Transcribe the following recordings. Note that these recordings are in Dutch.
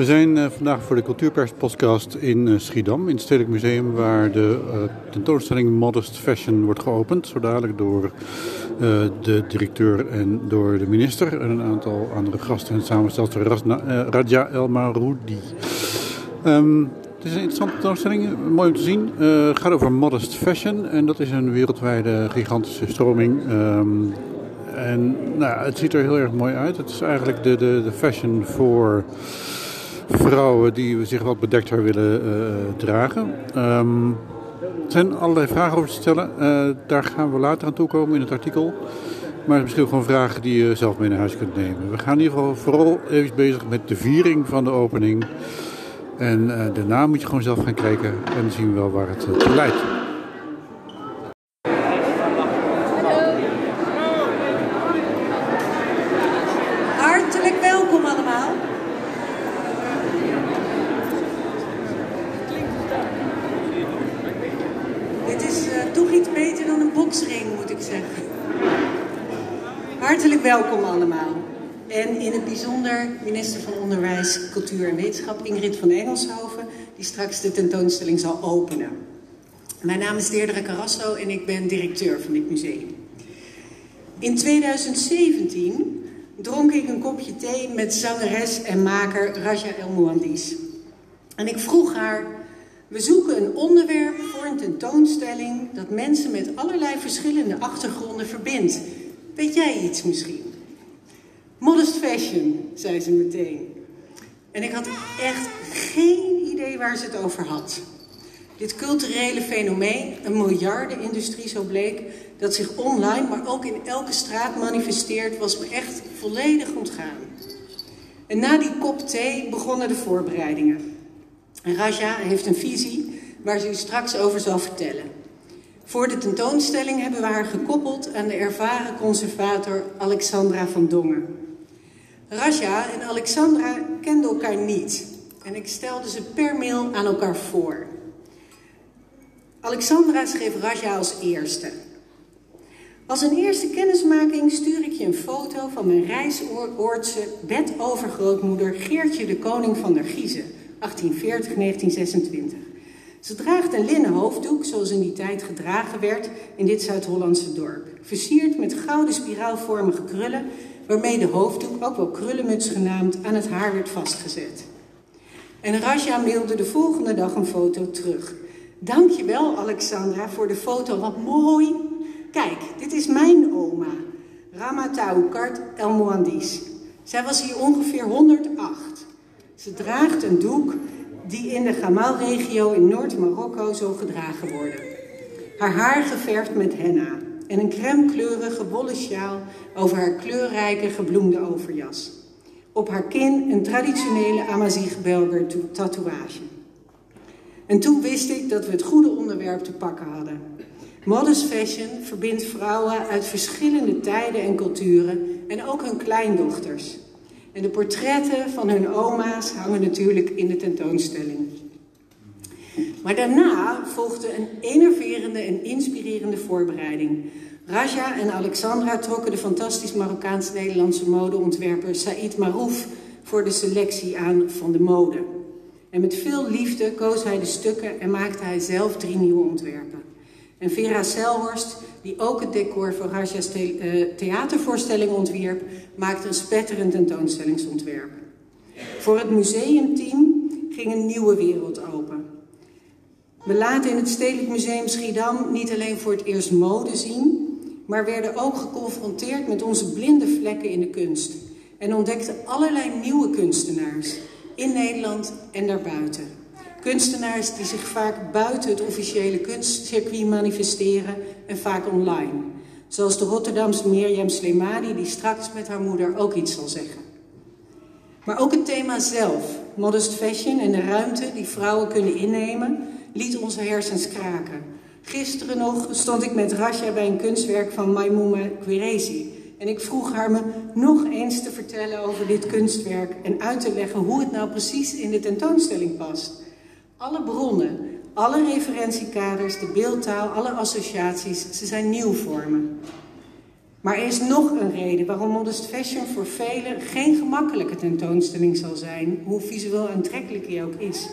We zijn uh, vandaag voor de Cultuurperspodcast in uh, Schiedam, in het Stedelijk Museum, waar de uh, tentoonstelling Modest Fashion wordt geopend. Zo dadelijk door de directeur en door de minister en een aantal andere gasten en samenstelster Raja El Maroudi. Um, het is een interessante tentoonstelling, mooi om te zien. Het gaat over Modest Fashion en dat is een wereldwijde gigantische stroming. Um, en nou, het ziet er heel erg mooi uit. Het is eigenlijk de, de, de fashion voor vrouwen die zich wat bedekter willen uh, dragen. Um, er zijn allerlei vragen over te stellen. Uh, daar gaan we later aan toekomen in het artikel. Maar misschien gewoon vragen die je zelf mee naar huis kunt nemen. We gaan in ieder geval vooral even bezig met de viering van de opening. En uh, daarna moet je gewoon zelf gaan kijken en zien we wel waar het uh, leidt. Hartelijk welkom allemaal. Dit is uh, toch iets beter dan een boksring, moet ik zeggen. Hartelijk welkom allemaal. En in het bijzonder minister van Onderwijs, Cultuur en Wetenschap, Ingrid van Engelshoven, die straks de tentoonstelling zal openen. Mijn naam is Deirdre Carrasso en ik ben directeur van dit museum. In 2017 dronk ik een kopje thee met zangeres en maker Raja El Mouandis. En ik vroeg haar, we zoeken een onderwerp voor een tentoonstelling dat mensen met allerlei verschillende achtergronden verbindt. Weet jij iets misschien? Modest fashion, zei ze meteen. En ik had echt geen idee waar ze het over had. Dit culturele fenomeen, een miljardenindustrie zo bleek, dat zich online, maar ook in elke straat manifesteert, was me echt volledig ontgaan. En na die kop thee begonnen de voorbereidingen. Raja heeft een visie waar ze u straks over zal vertellen. Voor de tentoonstelling hebben we haar gekoppeld aan de ervaren conservator Alexandra van Dongen. Raja en Alexandra kenden elkaar niet en ik stelde ze per mail aan elkaar voor. Alexandra schreef Raja als eerste. Als een eerste kennismaking stuur ik je een foto van mijn reisoortse bedovergrootmoeder Geertje de Koning van der Giezen, 1840-1926. Ze draagt een linnen hoofddoek, zoals in die tijd gedragen werd in dit Zuid-Hollandse dorp. Versierd met gouden spiraalvormige krullen, waarmee de hoofddoek, ook wel krullenmuts genaamd, aan het haar werd vastgezet. En Raja mailde de volgende dag een foto terug. Dankjewel Alexandra voor de foto, wat mooi. Kijk, dit is mijn oma, Rama Taoukart El Moandis. Zij was hier ongeveer 108. Ze draagt een doek die in de Gamal-regio in Noord-Marokko zo gedragen worden. Haar haar geverfd met henna en een crèmekleurige wollen sjaal over haar kleurrijke gebloemde overjas. Op haar kin een traditionele Amazigh-Belger tatoeage. En toen wist ik dat we het goede onderwerp te pakken hadden. Modest fashion verbindt vrouwen uit verschillende tijden en culturen en ook hun kleindochters. En de portretten van hun oma's hangen natuurlijk in de tentoonstelling. Maar daarna volgde een enerverende en inspirerende voorbereiding. Raja en Alexandra trokken de fantastisch Marokkaans-Nederlandse modeontwerper Said Marouf voor de selectie aan van de mode. En met veel liefde koos hij de stukken en maakte hij zelf drie nieuwe ontwerpen. En Vera Selhorst, die ook het decor voor Raja's eh, theatervoorstelling ontwierp, maakte een spetterend tentoonstellingsontwerp. Voor het museumteam ging een nieuwe wereld open. We laten in het Stedelijk Museum Schiedam niet alleen voor het eerst mode zien, maar werden ook geconfronteerd met onze blinde vlekken in de kunst. En ontdekten allerlei nieuwe kunstenaars in Nederland en daarbuiten. Kunstenaars die zich vaak buiten het officiële kunstcircuit manifesteren en vaak online. Zoals de Rotterdamse Mirjam Slemadi, die straks met haar moeder ook iets zal zeggen. Maar ook het thema zelf, modest fashion en de ruimte die vrouwen kunnen innemen, liet onze hersens kraken. Gisteren nog stond ik met Rasha bij een kunstwerk van Maimouma Quirezi. En ik vroeg haar me nog eens te vertellen over dit kunstwerk en uit te leggen hoe het nou precies in de tentoonstelling past. Alle bronnen, alle referentiekaders, de beeldtaal, alle associaties, ze zijn nieuw voor me. Maar er is nog een reden waarom Modest Fashion voor velen geen gemakkelijke tentoonstelling zal zijn, hoe visueel aantrekkelijk die ook is.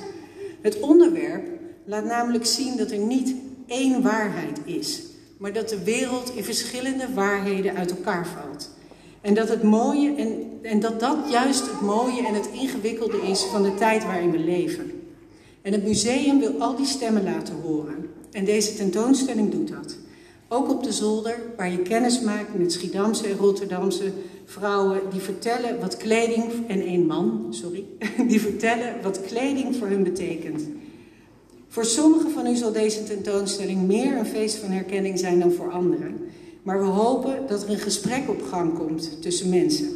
Het onderwerp laat namelijk zien dat er niet één waarheid is, maar dat de wereld in verschillende waarheden uit elkaar valt. En dat het mooie en, en dat dat juist het mooie en het ingewikkelde is van de tijd waarin we leven. En het museum wil al die stemmen laten horen. En deze tentoonstelling doet dat. Ook op de zolder, waar je kennis maakt met Schiedamse en Rotterdamse vrouwen die vertellen wat kleding, en één man, sorry, die vertellen wat kleding voor hun betekent. Voor sommigen van u zal deze tentoonstelling meer een feest van herkenning zijn dan voor anderen. Maar we hopen dat er een gesprek op gang komt tussen mensen.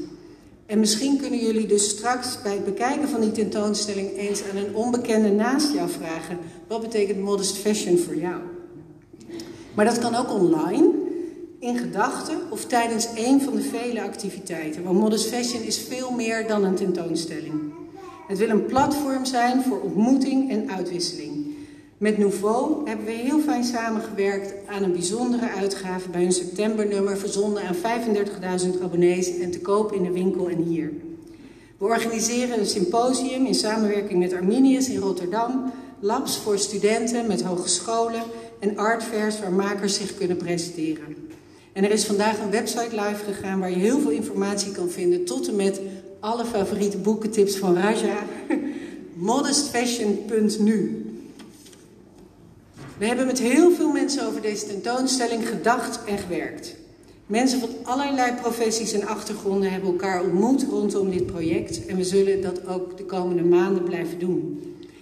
En misschien kunnen jullie dus straks bij het bekijken van die tentoonstelling eens aan een onbekende naast jou vragen: wat betekent modest fashion voor jou? Maar dat kan ook online, in gedachten of tijdens een van de vele activiteiten. Want Modest Fashion is veel meer dan een tentoonstelling. Het wil een platform zijn voor ontmoeting en uitwisseling. Met Nouveau hebben we heel fijn samengewerkt aan een bijzondere uitgave bij een septembernummer verzonden aan 35.000 abonnees en te koop in de winkel en hier. We organiseren een symposium in samenwerking met Arminius in Rotterdam, labs voor studenten met hogescholen en artfairs waar makers zich kunnen presenteren. En er is vandaag een website live gegaan waar je heel veel informatie kan vinden, tot en met alle favoriete boekentips van Raja. modestfashion.nu. We hebben met heel veel mensen over deze tentoonstelling gedacht en gewerkt. Mensen van allerlei professies en achtergronden hebben elkaar ontmoet rondom dit project en we zullen dat ook de komende maanden blijven doen.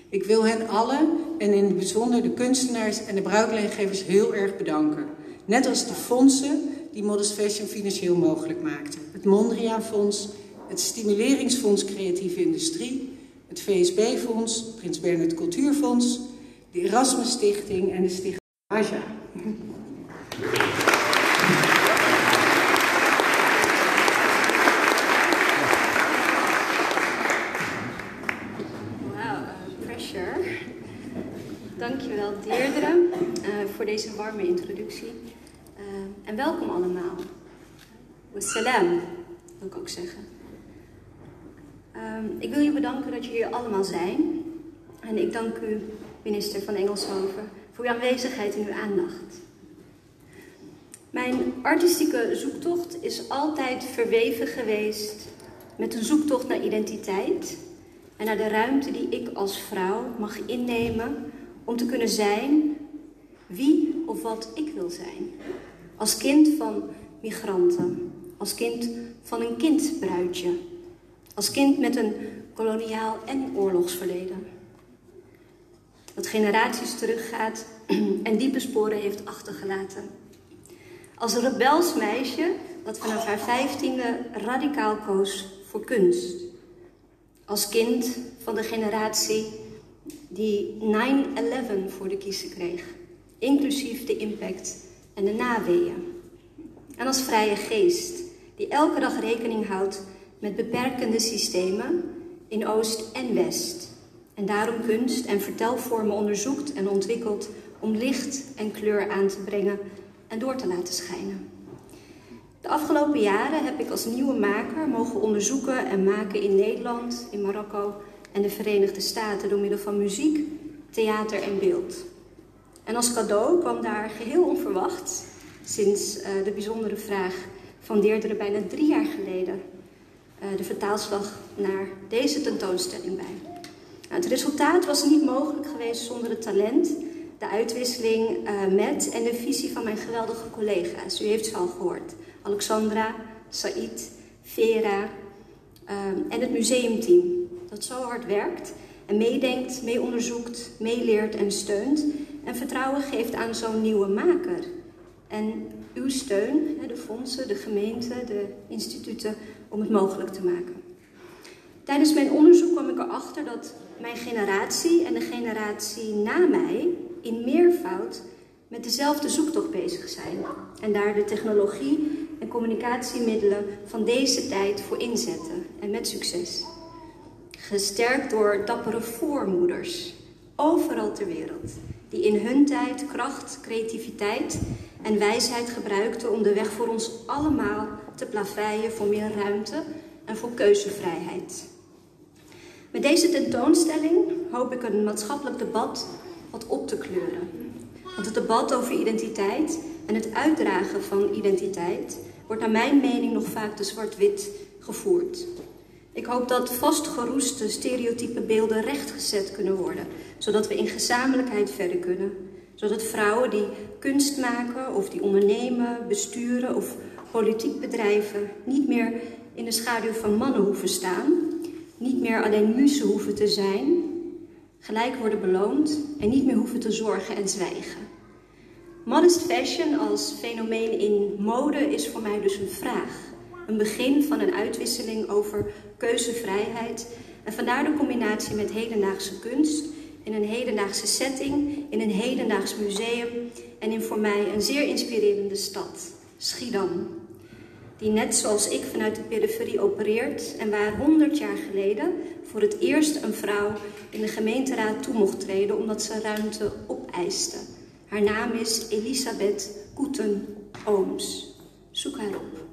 Ik wil hen allen en in het bijzonder de kunstenaars en de bruikleengevers heel erg bedanken. Net als de fondsen die Modest Fashion financieel mogelijk maakten. Het Mondriaan Fonds, het Stimuleringsfonds Creatieve Industrie, het VSB-fonds, Prins Bernhard Cultuurfonds, de Erasmus Stichting en de Stichting Aja. Dankjewel Deerdere uh, voor deze warme introductie. Uh, en welkom allemaal. Wassalam, wil ik ook zeggen. Uh, ik wil je bedanken dat jullie hier allemaal zijn. En ik dank u, minister van Engelshoven, voor uw aanwezigheid en uw aandacht. Mijn artistieke zoektocht is altijd verweven geweest met een zoektocht naar identiteit en naar de ruimte die ik als vrouw mag innemen om te kunnen zijn wie of wat ik wil zijn. Als kind van migranten, als kind van een kindbruidje, als kind met een koloniaal en oorlogsverleden. Dat generaties teruggaat en diepe sporen heeft achtergelaten. Als een rebels meisje dat vanaf haar vijftiende radicaal koos voor kunst. Als kind van de generatie die 9-11 voor de kiezer kreeg, inclusief de impact en de naweeën. En als vrije geest, die elke dag rekening houdt met beperkende systemen in Oost en West. En daarom kunst en vertelvormen onderzoekt en ontwikkelt om licht en kleur aan te brengen en door te laten schijnen. De afgelopen jaren heb ik als nieuwe maker mogen onderzoeken en maken in Nederland, in Marokko en de Verenigde Staten door middel van muziek, theater en beeld. En als cadeau kwam daar geheel onverwacht, sinds uh, de bijzondere vraag van Deerdere bijna drie jaar geleden, uh, de vertaalslag naar deze tentoonstelling bij. Nou, het resultaat was niet mogelijk geweest zonder het talent, de uitwisseling uh, met en de visie van mijn geweldige collega's. U heeft ze al gehoord. Alexandra, Said, Vera en het museumteam dat zo hard werkt en meedenkt, meeonderzoekt, meeleert en steunt en vertrouwen geeft aan zo'n nieuwe maker. En uw steun, de fondsen, de gemeente, de instituten, om het mogelijk te maken. Tijdens mijn onderzoek kwam ik erachter dat mijn generatie en de generatie na mij in meervoud met dezelfde zoektocht bezig zijn. En daar de technologie en communicatiemiddelen van deze tijd voor inzetten. En met succes gesterkt door dappere voormoeders overal ter wereld, die in hun tijd kracht, creativiteit en wijsheid gebruikten om de weg voor ons allemaal te plaveien voor meer ruimte en voor keuzevrijheid. Met deze tentoonstelling hoop ik een maatschappelijk debat wat op te kleuren. Want het debat over identiteit en het uitdragen van identiteit wordt naar mijn mening nog vaak te zwart-wit gevoerd. Ik hoop dat vastgeroeste stereotype beelden rechtgezet kunnen worden, zodat we in gezamenlijkheid verder kunnen. Zodat vrouwen die kunst maken of die ondernemen, besturen of politiek bedrijven niet meer in de schaduw van mannen hoeven staan, niet meer alleen muzen hoeven te zijn, gelijk worden beloond en niet meer hoeven te zorgen en zwijgen. Modest fashion als fenomeen in mode is voor mij dus een vraag. Een begin van een uitwisseling over keuzevrijheid en vandaar de combinatie met hedendaagse kunst in een hedendaagse setting, in een hedendaags museum en in voor mij een zeer inspirerende stad, Schiedam. Die net zoals ik vanuit de periferie opereert en waar 100 jaar geleden voor het eerst een vrouw in de gemeenteraad toe mocht treden omdat ze ruimte opeiste. Haar naam is Elisabeth Koeten-Ooms. Zoek haar op.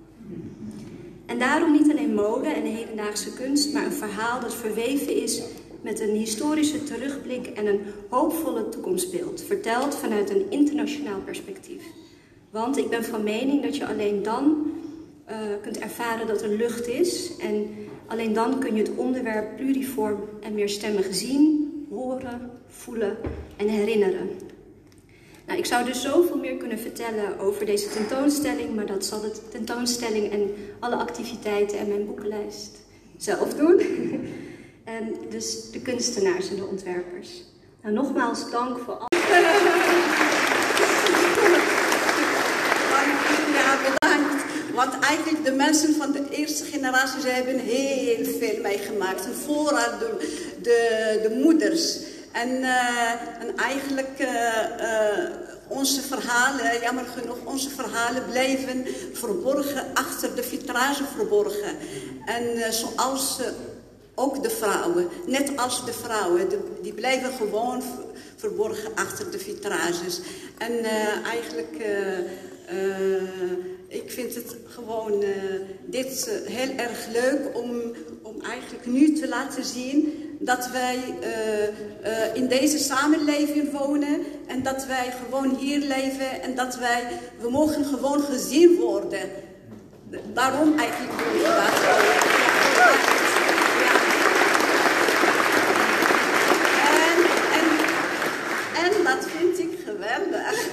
En daarom niet alleen mode en hedendaagse kunst, maar een verhaal dat verweven is met een historische terugblik en een hoopvolle toekomstbeeld, verteld vanuit een internationaal perspectief. Want ik ben van mening dat je alleen dan uh, kunt ervaren dat er lucht is en alleen dan kun je het onderwerp pluriform en meerstemmig zien, horen, voelen en herinneren. Nou, ik zou dus zoveel meer kunnen vertellen over deze tentoonstelling, maar dat zal de tentoonstelling en alle activiteiten en mijn boekenlijst zelf doen. en dus de kunstenaars en de ontwerpers. Nou, nogmaals dank voor al. Ja, bedankt. Want eigenlijk de mensen van de eerste generatie, ze hebben heel veel meegemaakt. Vooral de, de, de moeders. En, uh, en eigenlijk uh, onze verhalen, jammer genoeg, onze verhalen blijven verborgen achter de vitrage verborgen. En zoals ook de vrouwen, net als de vrouwen, die blijven gewoon verborgen achter de vitrages. En eigenlijk, ik vind het gewoon dit heel erg leuk om, om eigenlijk nu te laten zien dat wij in deze samenleving wonen en dat wij gewoon hier leven en dat wij, we mogen gewoon gezien worden. Daarom eigenlijk. Ja. En, en, en dat vind ik geweldig.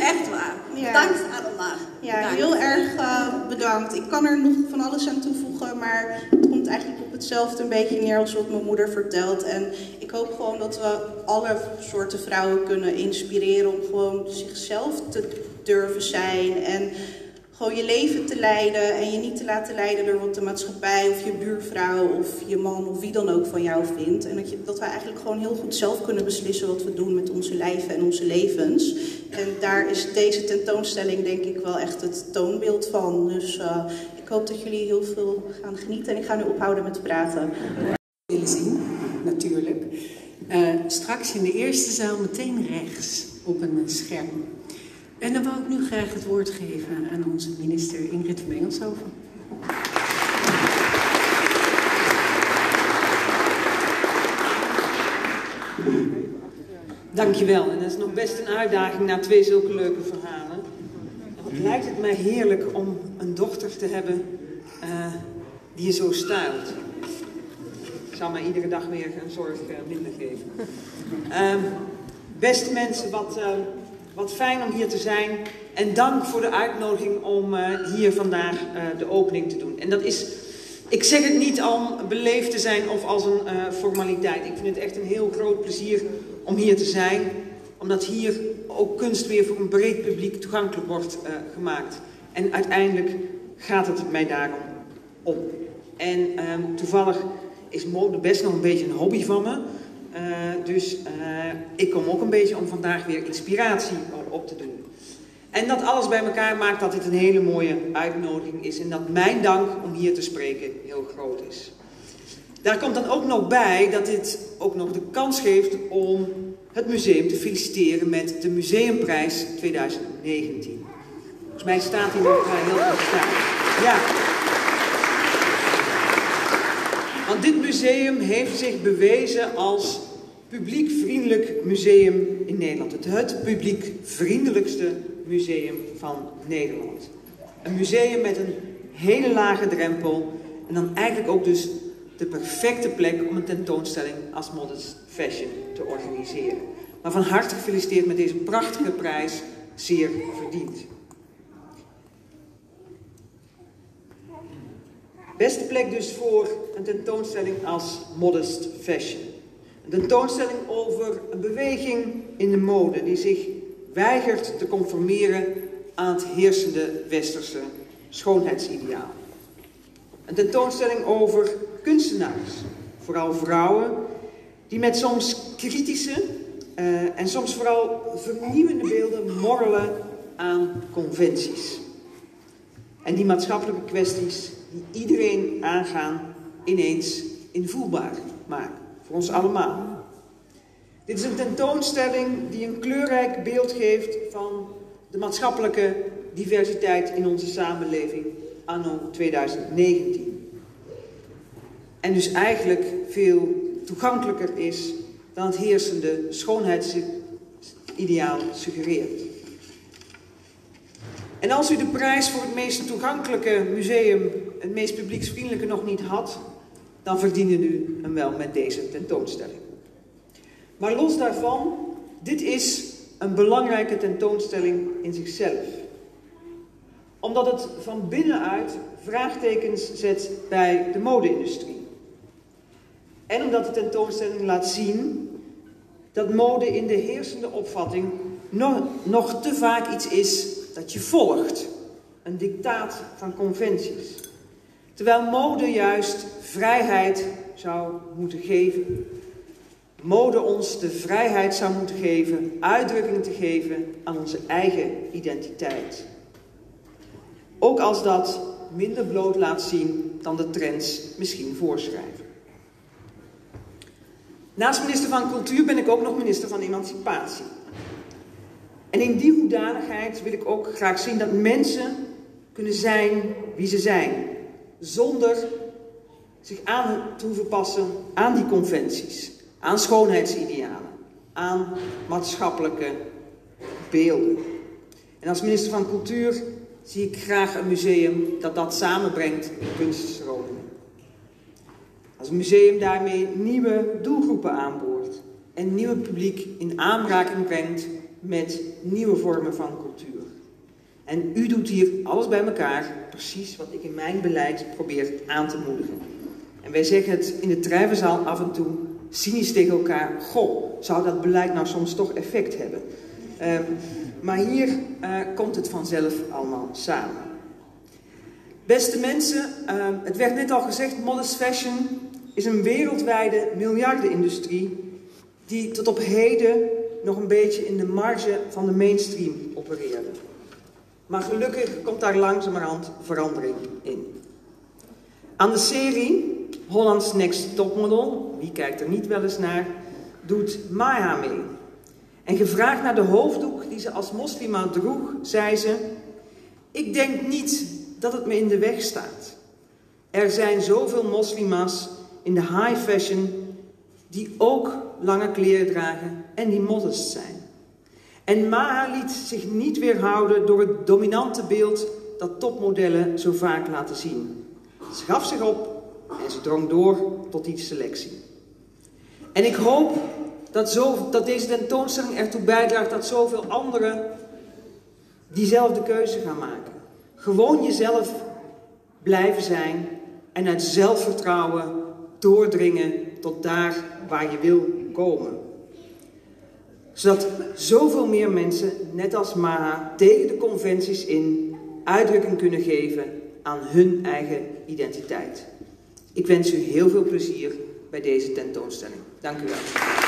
Echt waar. Ja. Dank allemaal. Ja, Dank. Heel erg uh, bedankt. Ik kan er nog van alles aan toevoegen, maar het komt eigenlijk op hetzelfde een beetje neer als wat mijn moeder vertelt. En ik hoop gewoon dat we alle soorten vrouwen kunnen inspireren om gewoon zichzelf te durven zijn en gewoon je leven te leiden en je niet te laten leiden door wat de maatschappij of je buurvrouw of je man of wie dan ook van jou vindt. En dat, je, dat we eigenlijk gewoon heel goed zelf kunnen beslissen wat we doen met onze lijven en onze levens. En daar is deze tentoonstelling denk ik wel echt het toonbeeld van. Dus uh, ik hoop dat jullie heel veel gaan genieten en ik ga nu ophouden met praten. willen zien, natuurlijk. Uh, straks in de eerste zaal meteen rechts op een scherm. En dan wou ik nu graag het woord geven aan onze minister Ingrid Engelshoven. Dankjewel. En dat is nog best een uitdaging na twee zulke leuke verhalen. Wat lijkt het mij heerlijk om een dochter te hebben uh, die je zo stijlt. Ik zal mij iedere dag weer een zorg uh, minder geven. Uh, beste mensen, wat, uh, wat fijn om hier te zijn. En dank voor de uitnodiging om uh, hier vandaag uh, de opening te doen. En dat is, ik zeg het niet om beleefd te zijn of als een uh, formaliteit. Ik vind het echt een heel groot plezier om hier te zijn. Omdat hier ook kunst weer voor een breed publiek toegankelijk wordt gemaakt. En uiteindelijk gaat het mij daarom om. En toevallig is mode best nog een beetje een hobby van me. Uh, dus uh, ik kom ook een beetje om vandaag weer inspiratie op te doen. En dat alles bij elkaar maakt dat dit een hele mooie uitnodiging is. En dat mijn dank om hier te spreken heel groot is. Daar komt dan ook nog bij dat dit ook nog de kans geeft om het museum te feliciteren met de Museumprijs 2019. Volgens mij staat hij nog heel goed staan. Ja. Want dit museum heeft zich bewezen als publiekvriendelijk museum in Nederland. Het, het publiekvriendelijkste museum van Nederland. Een museum met een hele lage drempel en dan eigenlijk ook dus de perfecte plek om een tentoonstelling als Modest Fashion te organiseren. Maar van harte gefeliciteerd met deze prachtige prijs, zeer verdiend. Beste plek dus voor een tentoonstelling als Modest Fashion. Een tentoonstelling over een beweging in de mode die zich weigert te conformeren aan het heersende westerse schoonheidsideaal. Een tentoonstelling over kunstenaars, vooral vrouwen, die met soms kritische uh, en soms vooral vernieuwende beelden morrelen aan conventies. En die maatschappelijke kwesties die iedereen aangaan, ineens invoelbaar maken. Voor ons allemaal. Dit is een tentoonstelling die een kleurrijk beeld geeft van de maatschappelijke diversiteit in onze samenleving anno 2019. En dus eigenlijk veel toegankelijker is dan het heersende schoonheidsideaal suggereert. En als u de prijs voor het meest toegankelijke museum, het meest publieksvriendelijke nog niet had, dan verdienen u hem wel met deze tentoonstelling. Maar los daarvan, dit is een belangrijke tentoonstelling in zichzelf. Omdat het van binnenuit vraagtekens zet bij de mode-industrie. En omdat de tentoonstelling laat zien dat mode in de heersende opvatting nog, nog te vaak iets is dat je volgt. Een dictaat van conventies. Terwijl mode juist vrijheid zou moeten geven. Mode ons de vrijheid zou moeten geven, uitdrukking te geven aan onze eigen identiteit. Ook als dat minder bloot laat zien dan de trends misschien voorschrijven. Naast minister van Cultuur ben ik ook nog minister van Emancipatie. En in die hoedanigheid wil ik ook graag zien dat mensen kunnen zijn wie ze zijn, zonder zich aan te hoeven passen aan die conventies, aan schoonheidsidealen, aan maatschappelijke beelden. En als minister van Cultuur zie ik graag een museum dat dat samenbrengt in kunststromingen. Als een museum daarmee nieuwe doelgroepen aanboort en nieuw publiek in aanraking brengt met nieuwe vormen van cultuur. En u doet hier alles bij elkaar, precies wat ik in mijn beleid probeer aan te moedigen. En wij zeggen het in de drijvenzaal af en toe cynisch tegen elkaar: Goh, zou dat beleid nou soms toch effect hebben? Uh, maar hier uh, komt het vanzelf allemaal samen. Beste mensen, uh, het werd net al gezegd: modest fashion is een wereldwijde miljardenindustrie die tot op heden nog een beetje in de marge van de mainstream opereerde. Maar gelukkig komt daar langzamerhand verandering in. Aan de serie Hollands Next Topmodel, wie kijkt er niet wel eens naar, doet Maya mee. En gevraagd naar de hoofddoek die ze als moslima droeg, zei ze: Ik denk niet dat het me in de weg staat. Er zijn zoveel moslima's in de high fashion die ook lange kleren dragen en die modest zijn. En Maha liet zich niet weerhouden door het dominante beeld dat topmodellen zo vaak laten zien. Ze gaf zich op en ze drong door tot die selectie. En ik hoop dat, zo, dat deze tentoonstelling ertoe bijdraagt dat zoveel anderen diezelfde keuze gaan maken. Gewoon jezelf blijven zijn en uit zelfvertrouwen doordringen tot daar waar je wil komen. Zodat zoveel meer mensen, net als Maha, tegen de conventies in uitdrukking kunnen geven aan hun eigen identiteit. Ik wens u heel veel plezier bij deze tentoonstelling. Dank u wel.